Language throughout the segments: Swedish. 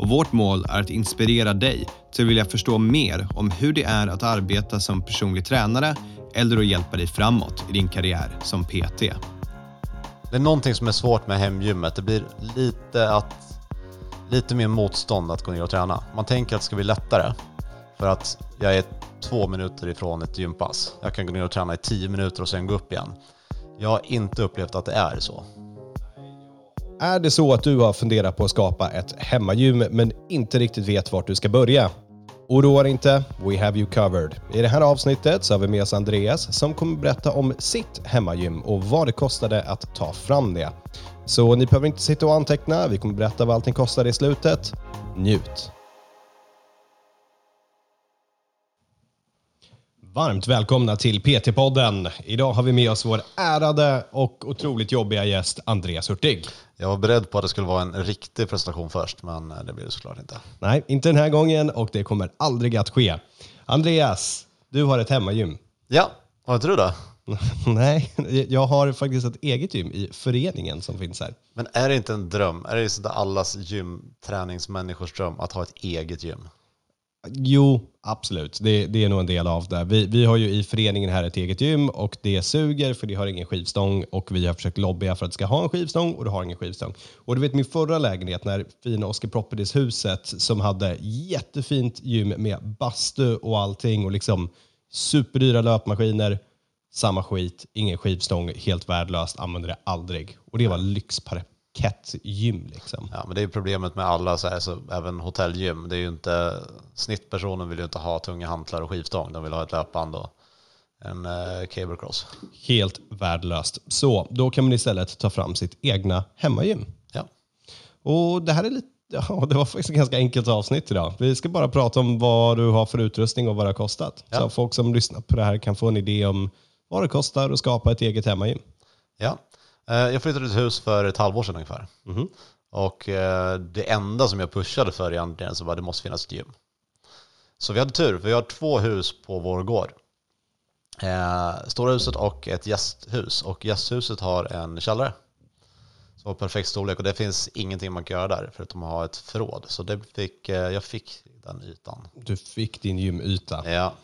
och vårt mål är att inspirera dig till att vilja förstå mer om hur det är att arbeta som personlig tränare eller att hjälpa dig framåt i din karriär som PT. Det är någonting som är svårt med hemgymmet. Det blir lite, att, lite mer motstånd att gå ner och träna. Man tänker att det ska bli lättare för att jag är två minuter ifrån ett gympass. Jag kan gå ner och träna i tio minuter och sen gå upp igen. Jag har inte upplevt att det är så. Är det så att du har funderat på att skapa ett hemmagym men inte riktigt vet vart du ska börja? Oroa dig inte, we have you covered. I det här avsnittet så har vi med oss Andreas som kommer berätta om sitt hemmagym och vad det kostade att ta fram det. Så ni behöver inte sitta och anteckna, vi kommer berätta vad allting kostade i slutet. Njut! Varmt välkomna till PT-podden. Idag har vi med oss vår ärade och otroligt jobbiga gäst Andreas Hurtig. Jag var beredd på att det skulle vara en riktig presentation först, men det blir det såklart inte. Nej, inte den här gången och det kommer aldrig att ske. Andreas, du har ett hemmagym. Ja, har inte du det? Nej, jag har faktiskt ett eget gym i föreningen som finns här. Men är det inte en dröm? Är det inte allas gymträningsmänniskors dröm att ha ett eget gym? Jo, absolut. Det, det, är nog en del av det. Vi, vi har ju i föreningen här ett eget gym och det suger för det har ingen skivstång och vi har försökt lobbya för att det ska ha en skivstång och det har ingen skivstång. Och du vet min förra lägenhet, när fina Oscar Properties-huset som hade jättefint gym med bastu och allting och liksom superdyra löpmaskiner, samma skit, ingen skivstång, helt värdelöst, använder det aldrig. Och det var lyxparaply kettgym. Liksom. Ja, men det är problemet med alla, så här, så även hotellgym. Det är ju inte, snittpersonen vill ju inte ha tunga hantlar och skivstång. De vill ha ett löpband och en eh, cable cross. Helt värdelöst. Så då kan man istället ta fram sitt egna hemmagym. Ja. Och det här är lite Ja, det var faktiskt ett ganska enkelt avsnitt idag. Vi ska bara prata om vad du har för utrustning och vad det har kostat. Ja. Så folk som lyssnar på det här kan få en idé om vad det kostar att skapa ett eget hemmagym. Ja, jag flyttade till ett hus för ett halvår sedan ungefär. Mm. Och eh, det enda som jag pushade för egentligen så var att det måste finnas ett gym. Så vi hade tur, för vi har två hus på vår gård. Eh, stora huset och ett gästhus. Och gästhuset har en källare. Som har perfekt storlek och det finns ingenting man kan göra där förutom att ha ett förråd. Så det fick, jag fick den ytan. Du fick din gymyta. Ja.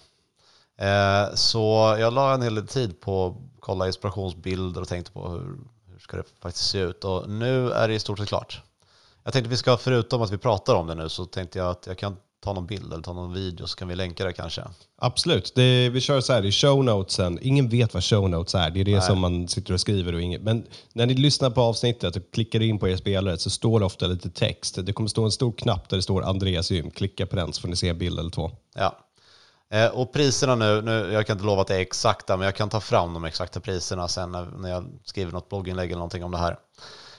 Så jag la en hel del tid på att kolla inspirationsbilder och tänkte på hur, ska det faktiskt se ut. Och nu är det i stort sett klart. Jag tänkte vi ska, förutom att vi pratar om det nu, så tänkte jag att jag kan ta någon bild eller ta någon video så kan vi länka det kanske. Absolut. Det, vi kör så här i show notesen. Ingen vet vad show notes är. Det är det Nej. som man sitter och skriver. Och inget. Men när ni lyssnar på avsnittet och klickar in på er spelare så står det ofta lite text. Det kommer stå en stor knapp där det står Andreas gym. Klicka på den så får ni se en bild eller två. Ja. Eh, och priserna nu, nu, jag kan inte lova att det är exakta, men jag kan ta fram de exakta priserna sen när, när jag skriver något blogginlägg eller någonting om det här.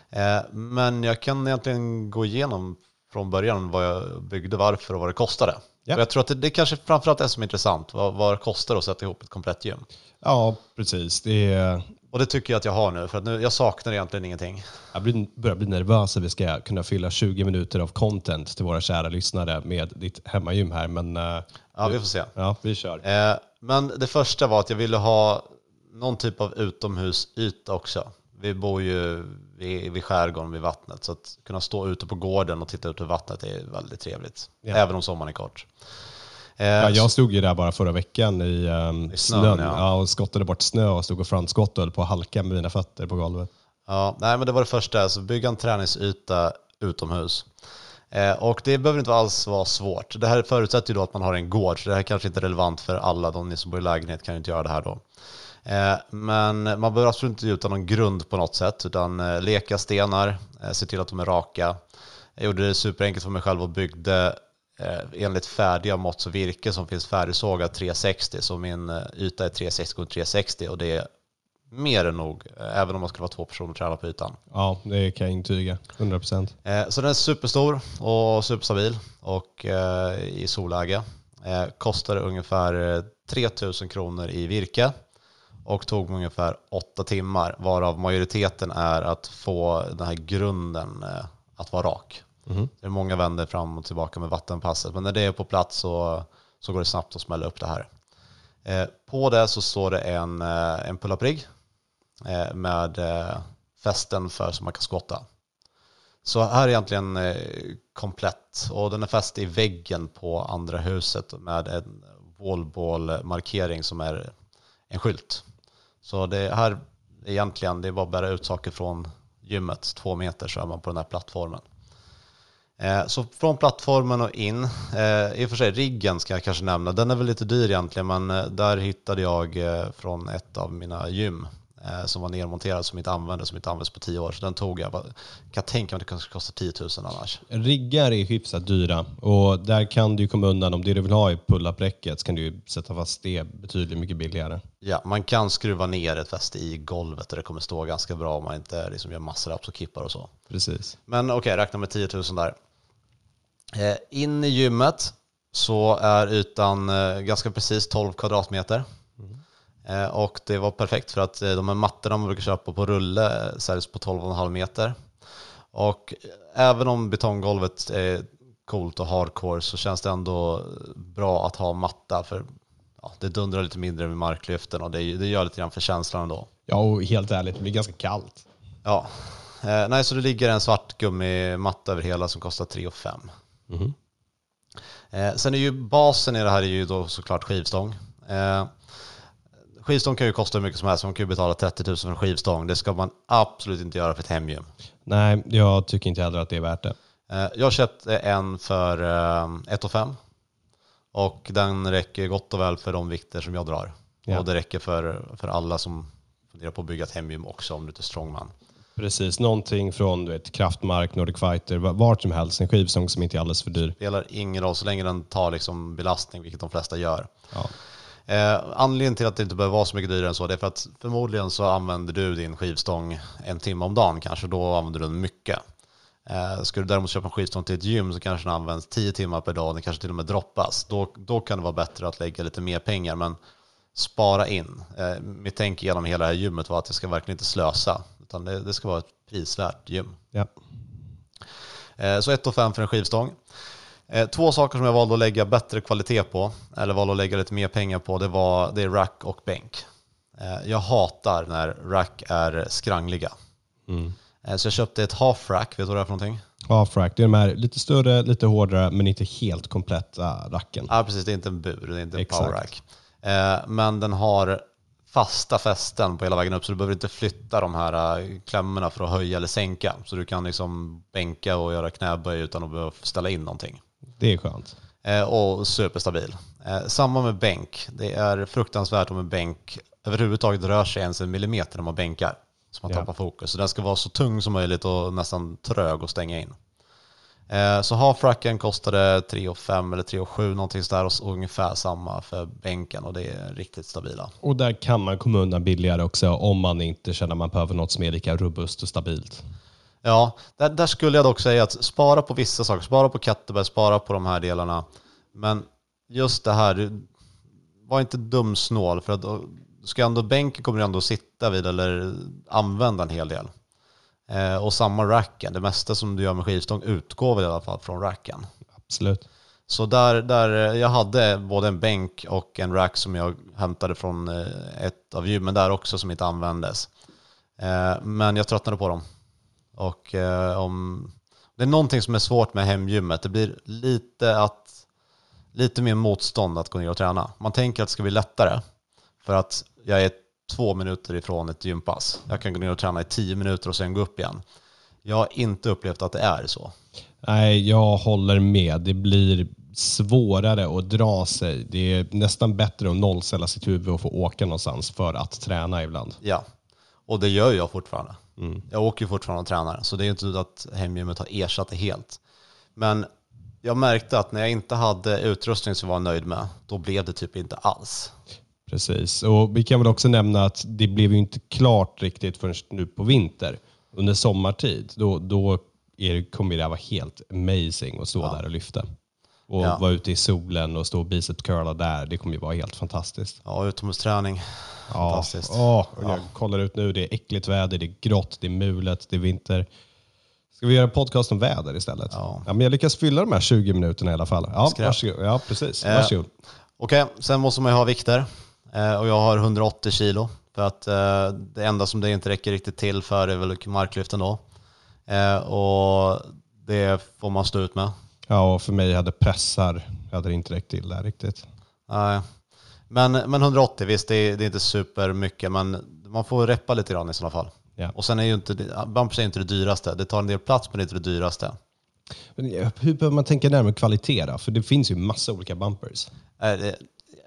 Eh, men jag kan egentligen gå igenom från början vad jag byggde, varför och vad det kostade. Ja. Jag tror att det, det kanske framförallt är som är intressant, vad, vad det kostar att sätta ihop ett komplett gym. Ja, precis. Det är... Och det tycker jag att jag har nu, för att nu, jag saknar egentligen ingenting. Jag börjar bli nervös att vi ska kunna fylla 20 minuter av content till våra kära lyssnare med ditt hemmagym här. Men, uh, ja, vi får se. Ja, vi kör. Eh, men det första var att jag ville ha någon typ av utomhusyta också. Vi bor ju vid, vid skärgården, vid vattnet, så att kunna stå ute på gården och titta ut över vattnet är väldigt trevligt. Ja. Även om sommaren är kort. Eh, ja, jag stod ju där bara förra veckan i, um, I snön, snön ja. Och skottade bort snö och stod och frontskottade på halka med mina fötter på golvet. Ja, nej, men det var det första, alltså bygga en träningsyta utomhus. Eh, och det behöver inte alls vara svårt. Det här förutsätter ju då att man har en gård, så det här kanske inte är relevant för alla. De som bor i lägenhet kan ju inte göra det här då. Eh, men man behöver absolut inte utan någon grund på något sätt, utan eh, leka stenar, eh, se till att de är raka. Jag gjorde det superenkelt för mig själv och byggde eh, enligt färdiga mått så virke som finns färdigsågat 360 så min eh, yta är 360 x 360 och det är mer än nog, eh, även om man skulle vara två personer och träna på ytan. Ja, det kan jag intyga. 100%. Eh, så den är superstor och superstabil och eh, i solläge. Eh, kostade ungefär eh, 3000 kronor i virke och tog mig ungefär åtta timmar varav majoriteten är att få den här grunden att vara rak. Mm-hmm. Det är många vänder fram och tillbaka med vattenpasset men när det är på plats så, så går det snabbt att smälla upp det här. Eh, på det så står det en, eh, en pull-up rigg eh, med eh, fästen för så man kan skotta. Så här är egentligen eh, komplett och den är fäst i väggen på andra huset med en wallball-markering som är en skylt. Så det här är egentligen, det är bara att bära ut saker från gymmet, två meter så är man på den här plattformen. Eh, Så från plattformen och in, eh, i och för sig riggen ska jag kanske nämna, den är väl lite dyr egentligen men eh, där hittade jag från ett av mina gym som var nedmonterad som inte användes, som inte användes på tio år. Så den tog jag. Kan tänka mig att det kanske kostar 10 000 annars. Riggar är hyfsat dyra och där kan du komma undan om det du vill ha är pull-up-räcket så kan du sätta fast det betydligt mycket billigare. Ja, man kan skruva ner ett fäste i golvet och det kommer stå ganska bra om man inte liksom gör massor och kippar och så. Precis. Men okej, räkna med 10 000 där. Eh, in i gymmet så är ytan eh, ganska precis 12 kvadratmeter. Eh, och det var perfekt för att de här mattorna man brukar köpa på rulle säljs på 12,5 meter. Och även om betonggolvet är coolt och hardcore så känns det ändå bra att ha matta för ja, det dundrar lite mindre med marklyften och det, det gör lite grann för känslan ändå. Ja, och helt ärligt, det blir ganska kallt. Ja, eh, nej så det ligger en svart gummimatta över hela som kostar 3 5. Mhm. Eh, sen är ju basen i det här är ju då såklart skivstång. Eh, skivstång kan ju kosta hur mycket som helst, man kan ju betala 30 000 för en skivstång. Det ska man absolut inte göra för ett hemgym. Nej, jag tycker inte heller att det är värt det. Eh, jag köpte en för eh, 1 5 och den räcker gott och väl för de vikter som jag drar. Ja. Och det räcker för, för alla som funderar på att bygga ett hemgym också om du inte är strongman. Precis, någonting från du vet, Kraftmark, Nordic Fighter, va- vart som helst. En skivstång som inte är alldeles för dyr. spelar ingen roll så länge den tar liksom belastning, vilket de flesta gör. Ja. Eh, anledningen till att det inte behöver vara så mycket dyrare än så det är för att förmodligen så använder du din skivstång en timme om dagen kanske, då använder du den mycket. Eh, ska du däremot köpa en skivstång till ett gym så kanske den används 10 timmar per dag, den kanske till och med droppas. Då, då kan det vara bättre att lägga lite mer pengar, men spara in. Eh, mitt tänk genom hela det här gymmet var att jag ska verkligen inte slösa, utan det, det ska vara ett prisvärt gym. Ja. Eh, Så 1 5 för en skivstång. Eh, Två saker som jag valde att lägga bättre kvalitet på, eller valde att lägga lite mer pengar på, det, var, det är rack och bänk. Eh, Jag hatar när rack är skrangliga. Mm. Så jag köpte ett half rack, vet du vad det är för någonting? Half-rack, det är de här lite större, lite hårdare, men inte helt kompletta racken. Ja, precis. Det är inte en bur, det är inte en Exakt. power rack. Men den har fasta fästen på hela vägen upp så du behöver inte flytta de här eh, klämmorna för att höja eller sänka. Så du kan liksom bänka och göra knäböj utan att behöva ställa in någonting. Det är skönt. Eh, och superstabil. Eh, samma med bänk. Det är fruktansvärt om en bänk överhuvudtaget rör sig ens en millimeter när man bänkar. Så man Ja. tappar fokus. Så den ska vara så tung som möjligt och nästan trög att stänga in. Eh, så half-racken kostade 3 5 eller 3 7 någonting sådär och ungefär samma för bänken och det är riktigt stabila. Och där kan man komma undan billigare också om man inte känner att man behöver något som är lika robust och stabilt. Ja, där, där skulle jag dock säga att spara på vissa saker. Spara på kettlebell, spara på de här delarna. Men just det här, var inte dumsnål för att ska ändå, bänken kommer du ändå sitta vid eller använda en hel del. Eh, och samma racken, det mesta som du gör med skivstång utgår väl i alla fall från racken. Absolut. Så där, där, jag hade både en bänk och en rack som jag hämtade från eh, ett av gymmen där också som inte användes. Eh, Men jag tröttnade på dem. Och eh, om, det är någonting som är svårt med hemgymmet. Det blir lite, att, lite mer motstånd att gå ner och träna. Man tänker att det ska bli lättare för att jag är två minuter ifrån ett gympass. Jag kan gå ner och träna i tio minuter och sen gå upp igen. Jag har inte upplevt att det är så. Nej, jag håller med. Det blir svårare att dra sig. Det är nästan bättre att nollställa sitt huvud och få åka någonstans för att träna ibland. Ja, och det gör jag fortfarande. Mm. Jag åker ju fortfarande och tränar, så det är inte så att hemgymmet har ersatt det helt. Men jag märkte att när jag inte hade utrustning som jag var nöjd med, då blev det typ inte alls. Precis. Och vi kan väl också nämna att det blev ju inte klart riktigt förrän nu på vinter. Under sommartid, då, då är, kommer det här vara helt amazing att stå där och lyfta. och Ja. vara ute i solen och stå och bicep curla där. Det kommer ju vara helt fantastiskt. Ja, utomhusträning. Ja, Fantastiskt. Ja, och jag kollar ut nu, det är äckligt väder, det är grått, det är mulet, det är vinter. Ska vi göra en podcast om väder istället? Ja. men jag lyckas fylla de här 20 minuterna i alla fall. Ja, Skräp. varsågod. Ja, precis. Eh, Varsågod. Okej, sen måste man ju ha vikter. Eh, och jag har 180 kilo. För att eh, det enda som det inte räcker riktigt till för är väl marklyften då. Eh, och det får man stå ut med. Ja, och för mig hade pressar, hade det inte räckt till där riktigt. Nej. Men, men 180, visst det är, det är inte super mycket men man får reppa lite grann i sådana fall. Ja. Och sen är ju inte, bumpers är inte det dyraste. Det tar en del plats men det är inte det dyraste. Men hur behöver man tänka närmare kvalitet då? För det finns ju massa olika bumpers.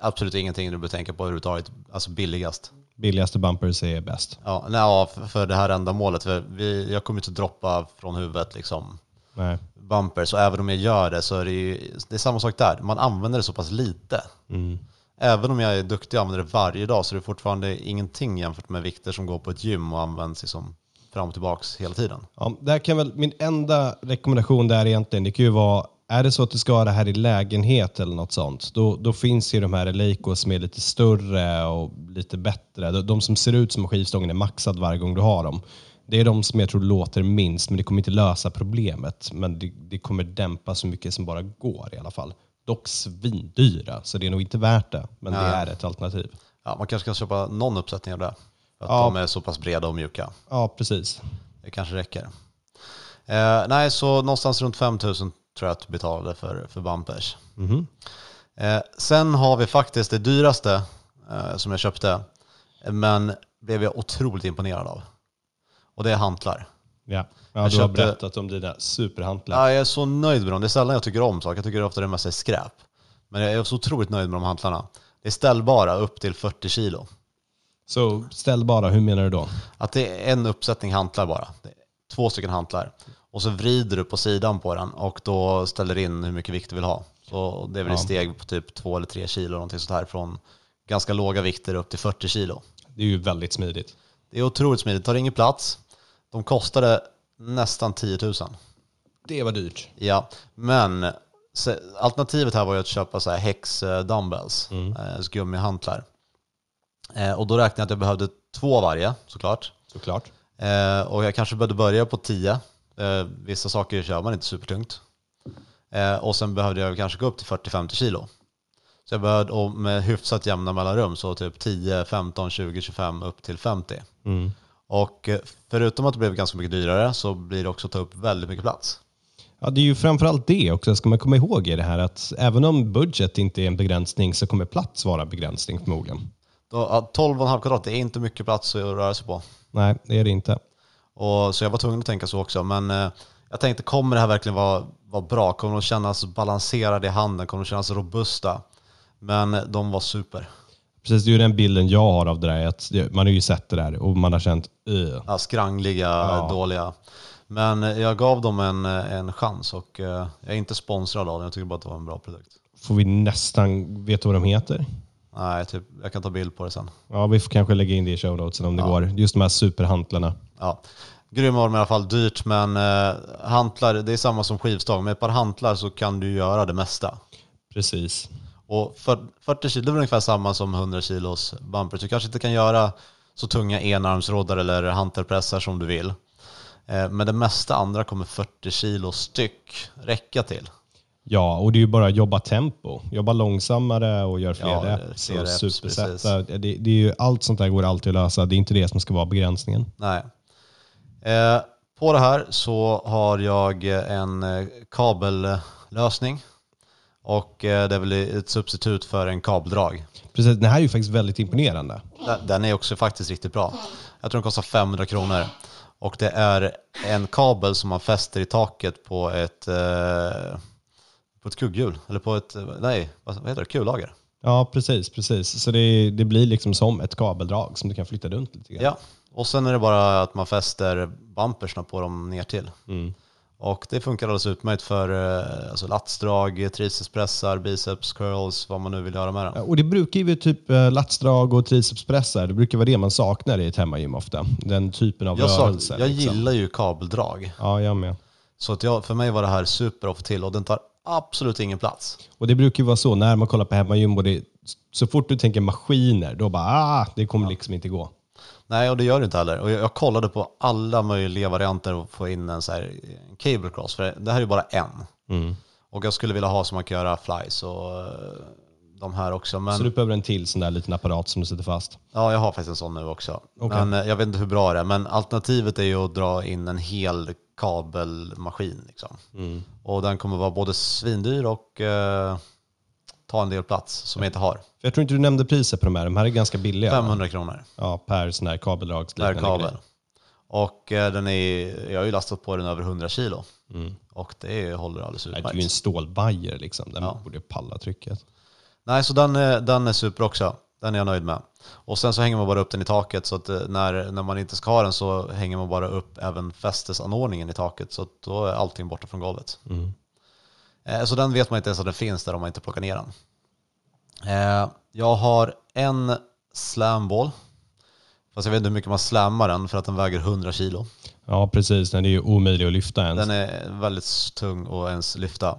Absolut ingenting du behöver tänka på överhuvudtaget. Alltså billigast. Billigaste bumpers är bäst. Ja, nej, för, för det här ändamålet. För vi, jag kommer inte att droppa från huvudet liksom Nej. bumpers. Och även om jag gör det så är det ju det är samma sak där. Man använder det så pass lite. Mm. Även om jag är duktig och använder det varje dag så är det fortfarande ingenting jämfört med vikter som går på ett gym och används liksom fram och tillbaks hela tiden. Ja, där kan väl, min enda rekommendation där egentligen, det kan ju vara, är det så att du ska ha det här i lägenhet eller något sånt, då, då finns ju de här Eleikos som är lite större och lite bättre. De, de som ser ut som skivstången är maxad varje gång du har dem. Det är de som jag tror låter minst, men det kommer inte lösa problemet. Men det, det kommer dämpa så mycket som bara går i alla fall. Dock svindyra, så det är nog inte värt det. Men det Nej. är ett alternativ. Ja, man kanske kan köpa någon uppsättning av det. För att Ja. de är så pass breda och mjuka. Ja, precis. Det kanske räcker. Eh, nej, så någonstans runt 5000 tror jag att du betalade för, för bumpers. Mhm. Eh, sen har vi faktiskt det dyraste eh, som jag köpte, men blev jag otroligt imponerad av. Och det är hantlar. Ja, ja Jag du har köpte- berättat om dina superhantlar. Ja, jag är så nöjd med dem. Det är sällan jag tycker om saker. Jag tycker ofta det mesta är skräp. Men jag är så otroligt nöjd med de hantlarna. Det är ställbara upp till 40 kilo. Så ställ bara, hur menar du då? Att det är en uppsättning hantlar bara. Två stycken hantlar. Och så vrider du på sidan på den och då ställer du in hur mycket vikt du vill ha. Så det är väl Ja. steg på typ två eller tre kilo, någonting sånt här. Från ganska låga vikter upp till 40 kilo. Det är ju väldigt smidigt. Det är otroligt smidigt, tar ingen plats. De kostade nästan 10 000. Det var dyrt. Ja, men alternativet här var ju att köpa så här Hex eh, dumbbells, mm. gummihantlar. Eh, och då räknade jag att jag behövde två varje såklart. Såklart. Eh, och jag kanske behövde börja på 10. Eh, vissa saker kör man inte supertungt. Eh, och sen behövde jag kanske gå upp till 40-50 kilo. Så jag behövde, och med hyfsat jämna mellanrum, så typ 10, 15, 20, 25 upp till 50. Mm. Och eh, förutom att det blev ganska mycket dyrare så blir det också att ta upp väldigt mycket plats. Ja, det är ju framförallt det också, ska man komma ihåg i det här att även om budget inte är en begränsning så kommer plats vara begränsning förmodligen. Då, ja, 12,5 kvadrat, det är inte mycket plats att röra sig på. Nej, det är det inte. Och, så jag var tvungen att tänka så också. Men eh, jag tänkte, kommer det här verkligen vara, vara bra? Kommer de kännas balanserade i handen? Kommer de kännas robusta? Men de var super. Precis, det är ju den bilden jag har av det där. Att man har ju sett det där och man har känt uh. Ja, skrangliga, Ja. dåliga. Men eh, jag gav dem en, eh, en chans och eh, jag är inte sponsrad av dem. Jag tycker bara att det var en bra produkt. Får vi nästan veta vad de heter? Nej, typ, jag kan ta bild på det sen. Ja, vi får kanske lägga in det i show notesen om det går. Just de här superhantlarna. Ja. Grym var de i alla fall, dyrt men eh, hantlar, det är samma som skivstång. Med ett par hantlar så kan du göra det mesta. Precis. Och för- 40 kilo är ungefär samma som 100 kilos bumper. Så du kanske inte kan göra så tunga enarmsroddar eller hantelpressar som du vill. Eh, Men det mesta andra kommer 40 kilo styck räcka till. Ja, och det är ju bara att jobba tempo. Jobba långsammare och göra fler Ja, reps fler och reps, supersätta. Det, det är ju, allt sånt där går alltid att lösa. Det är inte det som ska vara begränsningen. Nej. Eh, på det här så har jag en eh, kabellösning. Och eh, det är väl ett substitut för en kabeldrag. Precis, det här är ju faktiskt väldigt imponerande. Den- Den är också faktiskt riktigt bra. Jag tror den kostar 500 kronor. Och det är en kabel som man fäster i taket på ett, eh, på ett kugghjul. Eller på ett, nej, vad heter det? Kullager. Ja, precis. precis. Så det, det blir liksom som ett kabeldrag som du kan flytta runt lite grann. Ja, och sen är det bara att man fäster bumpersna på dem ner till. Mm. Och det funkar alldeles utmärkt för eh, alltså latsdrag, tricepspressar, biceps, curls, vad man nu vill göra med den. Och det brukar ju typ eh, latsdrag och tricepspressar, det brukar vara det man saknar i ett hemmagym ofta. Den typen av Jag, sa, rörelse. jag liksom. gillar ju kabeldrag. Ja, jag med. Så att jag, för mig var det här super att få till och den tar absolut ingen plats. Och det brukar ju vara så när man kollar på hemmagym och det, så fort du tänker maskiner, då bara ah, det kommer liksom inte gå. Nej, och det gör det inte heller. Och jag, jag kollade på alla möjliga varianter att få in en så här en cable cross, för det här är ju bara en. Mm. Och jag skulle vilja ha så man kan göra flies och eh, de här också. Men Så du behöver en till sån där liten apparat som du sätter fast. ja, jag har faktiskt en sån nu också. Okej. Men eh, jag vet inte hur bra det är. Men alternativet är ju att dra in en hel kabelmaskin. Liksom. Mm. Och den kommer vara både svindyr och eh, ta en del plats som jag inte har. För jag tror inte du nämnde priset på de här. De här är ganska billiga. va? 500 kronor Ja, per sån här per kabeldragsliknande kabel. grej. Och eh, den är, jag har ju lastat på den över 100 kilo. Mm. Och det håller alldeles Nej, Det är utmärkt. ju en stålbajer liksom. Den Ja. borde palla trycket. Nej, så den är, den är super också. Den är jag nöjd med. Och sen så hänger man bara upp den i taket så att eh, när, när man inte ska ha den så hänger man bara upp även fästesanordningen i taket så att då är allting borta från golvet. Mm. Eh, Så den vet man inte ens att den finns där om man inte plockar ner den. Eh, Jag har en slamball. Fast jag vet inte hur mycket man slammar den för att den väger 100 kilo. Ja, precis. Den är ju omöjlig att lyfta ens. Den är väldigt tung att ens lyfta.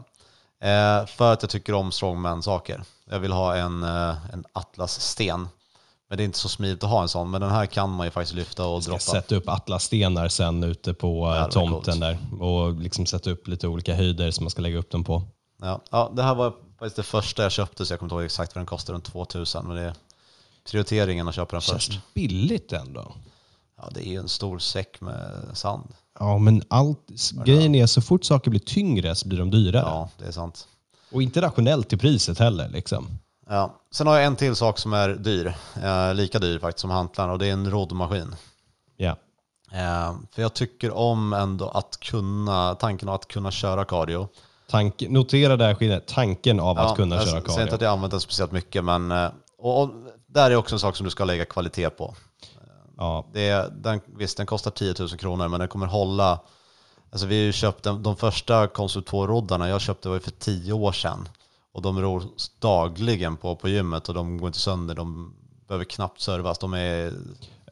Eh, för att jag tycker om strongman-saker. Jag vill ha en, eh, en atlassten. Men det är inte så smidigt att ha en sån. Men den här kan man ju faktiskt lyfta och droppa. sätta upp atlasstenar sen ute på eh, Ja, tomten där och liksom sätta upp lite olika höjder som man ska lägga upp dem på. Ja, ja, det här var faktiskt det första jag köpte så jag kommer inte ihåg exakt vad den kostade, runt 2000. Men det är prioriteringen att köpa den Känns först. billigt ändå. Ja, det är ju en stor säck med sand. Ja, men allt, grejen är så fort saker blir tyngre så blir de dyrare. Ja, det är sant. Och inte rationellt till priset heller. Liksom. Ja. Sen har jag en till sak som är dyr. Eh, lika dyr faktiskt som hantlarna och det är en roddmaskin. Ja. Eh, för jag tycker om ändå att kunna, tanken av att kunna köra cardio. Tank, notera där skillnaden, tanken av att Ja, kunna jag köra säger inte cardio. att jag använt den speciellt mycket, men eh, och, och där är också en sak som du ska lägga kvalitet på. Ja, Det är, den, visst, den kostar 10 000 kronor, men den kommer hålla... Alltså vi har ju köpt den, de första Konsum 2-roddarna jag köpte var ju för 10 år sedan. Och de ror dagligen på, på gymmet och de går inte sönder. De behöver knappt servas. De är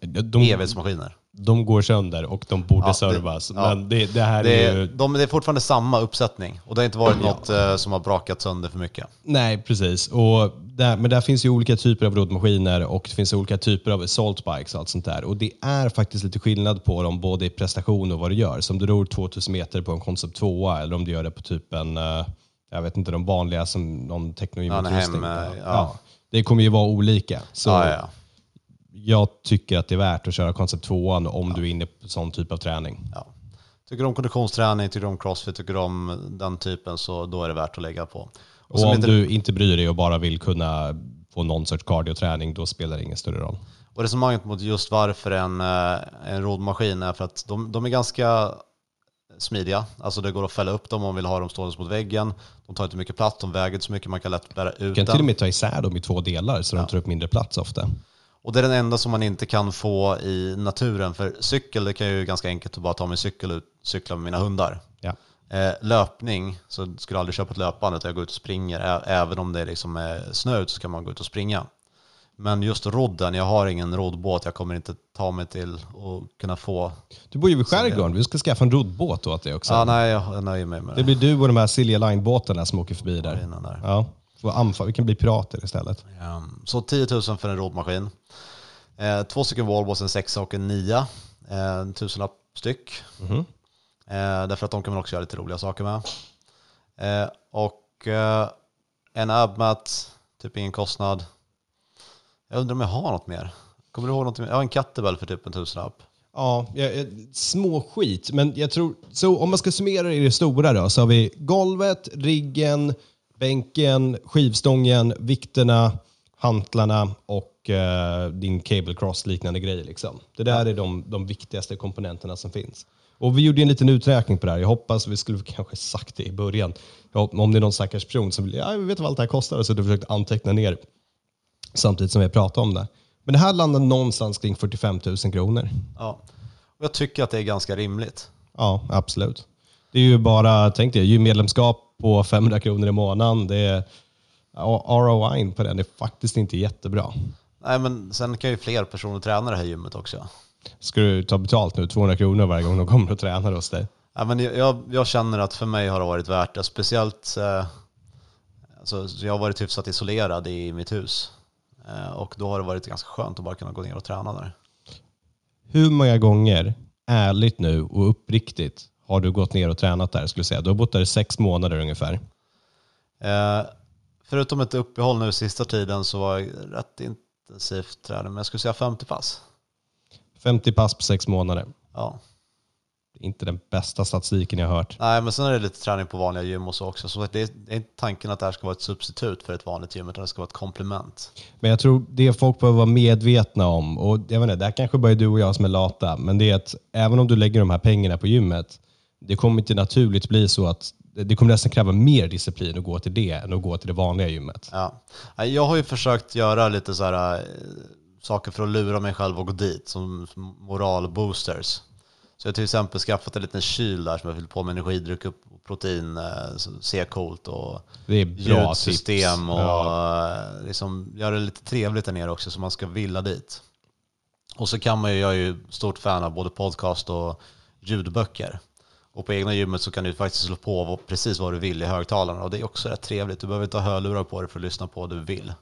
de, evighetsmaskiner. De går sönder och de borde Ja, det- servas. ja. Men det, det här Det är är, ju... de, det är fortfarande samma uppsättning. Och det har inte varit något eh, som har brakat sönder för mycket. Nej, precis. Och där, men där finns ju olika typer av roddmaskiner och det finns olika typer av assault bikes och allt sånt där. Och det är faktiskt lite skillnad på dem, både i prestation och vad du gör. Som du ror 2000 meter på en Concept 2 eller om du gör det på typ en, eh, jag vet inte, de vanliga som någon. Ja, hem, eh, ja. ja. Det kommer ju vara olika. Så Ja, ja. Jag tycker att det är värt att köra Concept 2 om du är inne på sån typ av träning. ja. Tycker du om konditionsträning, tycker du om crossfit, tycker du om den typen så då är det värt att lägga på. Och Och om lite- du inte bryr dig och bara vill kunna få någon sorts cardioträning, då spelar det ingen större roll. Och resonemanget mot just varför en, eh, en roddmaskin är för att de, de är ganska smidiga. Alltså det går att fälla upp dem om man vill ha dem stående mot väggen. De tar inte mycket plats, de väger inte så mycket, man kan lätt bära ut Du kan den. till och med ta isär dem i två delar så de tar upp mindre plats ofta. Och det är den enda som man inte kan få i naturen. För cykel, det kan ju ganska enkelt att bara ta min cykel och ut- cykla med mina hundar. Ja. Eh, löpning, så skulle jag aldrig köpa ett löpband utan jag går ut och springer. Även om det liksom är snö ute så kan man gå ut och springa. Men just rodden, jag har ingen roddbåt, jag kommer inte ta mig till att kunna få... Du bor ju vid skärgården, vi ska skaffa en roddbåt åt dig också. Ja, nej, jag nöjer mig med Det det. blir du och de här Silja Line-båtarna som åker förbi där. Innan där. Ja. Får anfall. Vi kan bli pirater istället. Ehm, Så 10 000 för en roddmaskin. Eh, Två stycken wallballs, en sexa och en nia. Eh, En tusenlapp styck. Mhm. Eh, Därför att de kan man också göra lite roliga saker med. Eh, Och eh, en abmat, typ ingen kostnad. Jag undrar om jag har något mer. Kommer du ihåg något mer? Jag har en kettlebell för typ en tusenlapp. Ja, små skit. Men jag tror, så om man ska summera det i det stora då, så har vi golvet, riggen, bänken, skivstången, vikterna, hantlarna och eh, din cable cross liknande grejer. Liksom. Det där är de, de viktigaste komponenterna som finns. Och vi gjorde en liten uträkning på det här. Jag hoppas vi skulle kanske sagt det i början. Jag Om det är någon stackars person som vill, ja, vi vet vad allt det här kostar, så du försökt anteckna ner samtidigt som vi pratar om det. Men det här landar någonstans kring 45 000 kronor. Ja. Och jag tycker att det är ganska rimligt. Ja, absolut. Det är ju bara, tänk dig, ju medlemskap på 500 kronor i månaden. Det är, ROI på den är faktiskt inte jättebra. Nej, men sen kan ju fler personer träna det här gymmet också. Ska du ta betalt nu, 200 kronor varje gång de kommer och tränar hos dig? Ja, men jag, jag känner att för mig har det varit värt det. Speciellt, eh, alltså, jag har varit hyfsat isolerad i mitt hus. Eh, och då har det varit ganska skönt att bara kunna gå ner och träna där. Hur många gånger, ärligt nu och uppriktigt, har du gått ner och tränat där? Skulle säga? Du har bott där i sex månader ungefär. Eh, förutom ett uppehåll nu sista tiden så var jag rätt intensivt tränare, men jag skulle säga 50 pass. 50 pass på sex månader. Ja. Det är inte den bästa statistiken jag har hört. Nej, men sen är det lite träning på vanliga gym och så också. Så det är, det är inte tanken att det här ska vara ett substitut för ett vanligt gym, utan det ska vara ett komplement. Men jag tror det folk behöver vara medvetna om, och jag vet inte, det här kanske bara är du och jag som är lata, men det är att även om du lägger de här pengarna på gymmet, det kommer inte naturligt bli så att det kommer nästan kräva mer disciplin att gå till det än att gå till det vanliga gymmet. Ja. Jag har ju försökt göra lite så här, äh, saker för att lura mig själv och gå dit, som moralboosters. Så jag har till exempel skaffat en liten kyl där som jag fyllt på med energidryck och protein, äh, ser coolt och det är bra ljudsystem tips. och ja. äh, liksom göra det lite trevligt där nere också så man ska vilja dit. Och så kan man ju, jag är ju stort fan av både podcast och ljudböcker. Och på egna gymmet så kan du faktiskt slå på precis vad du vill i högtalarna och det är också rätt trevligt. Du behöver inte ha hörlurar på dig för att lyssna på vad du vill.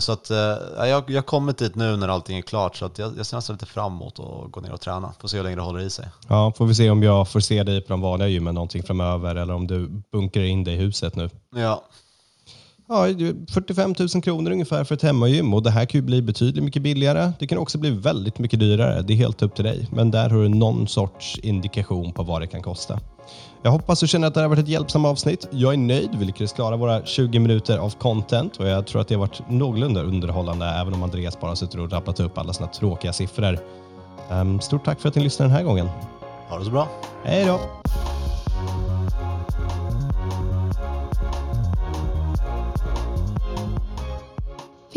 Så att jag har kommit dit nu när allting är klart så att jag, jag ser nästan lite fram emot att gå ner och träna. Får se hur länge det håller i sig. Ja, får vi se om jag får se dig på de vanliga gymmen någonting framöver eller om du bunkrar in dig i huset nu. Ja. Ja, 45 000 kronor ungefär för ett hemmagym och det här kan ju bli betydligt mycket billigare. Det kan också bli väldigt mycket dyrare. Det är helt upp till dig. Men där har du någon sorts indikation på vad det kan kosta. Jag hoppas du känner att det har varit ett hjälpsamt avsnitt. Jag är nöjd. Vi lyckades klara våra 20 minuter av content och jag tror att det har varit någorlunda underhållande även om Andreas bara sitter och rabblat upp alla sina tråkiga siffror. Um, stort tack för att ni lyssnade den här gången. Ha det så bra. Hej då!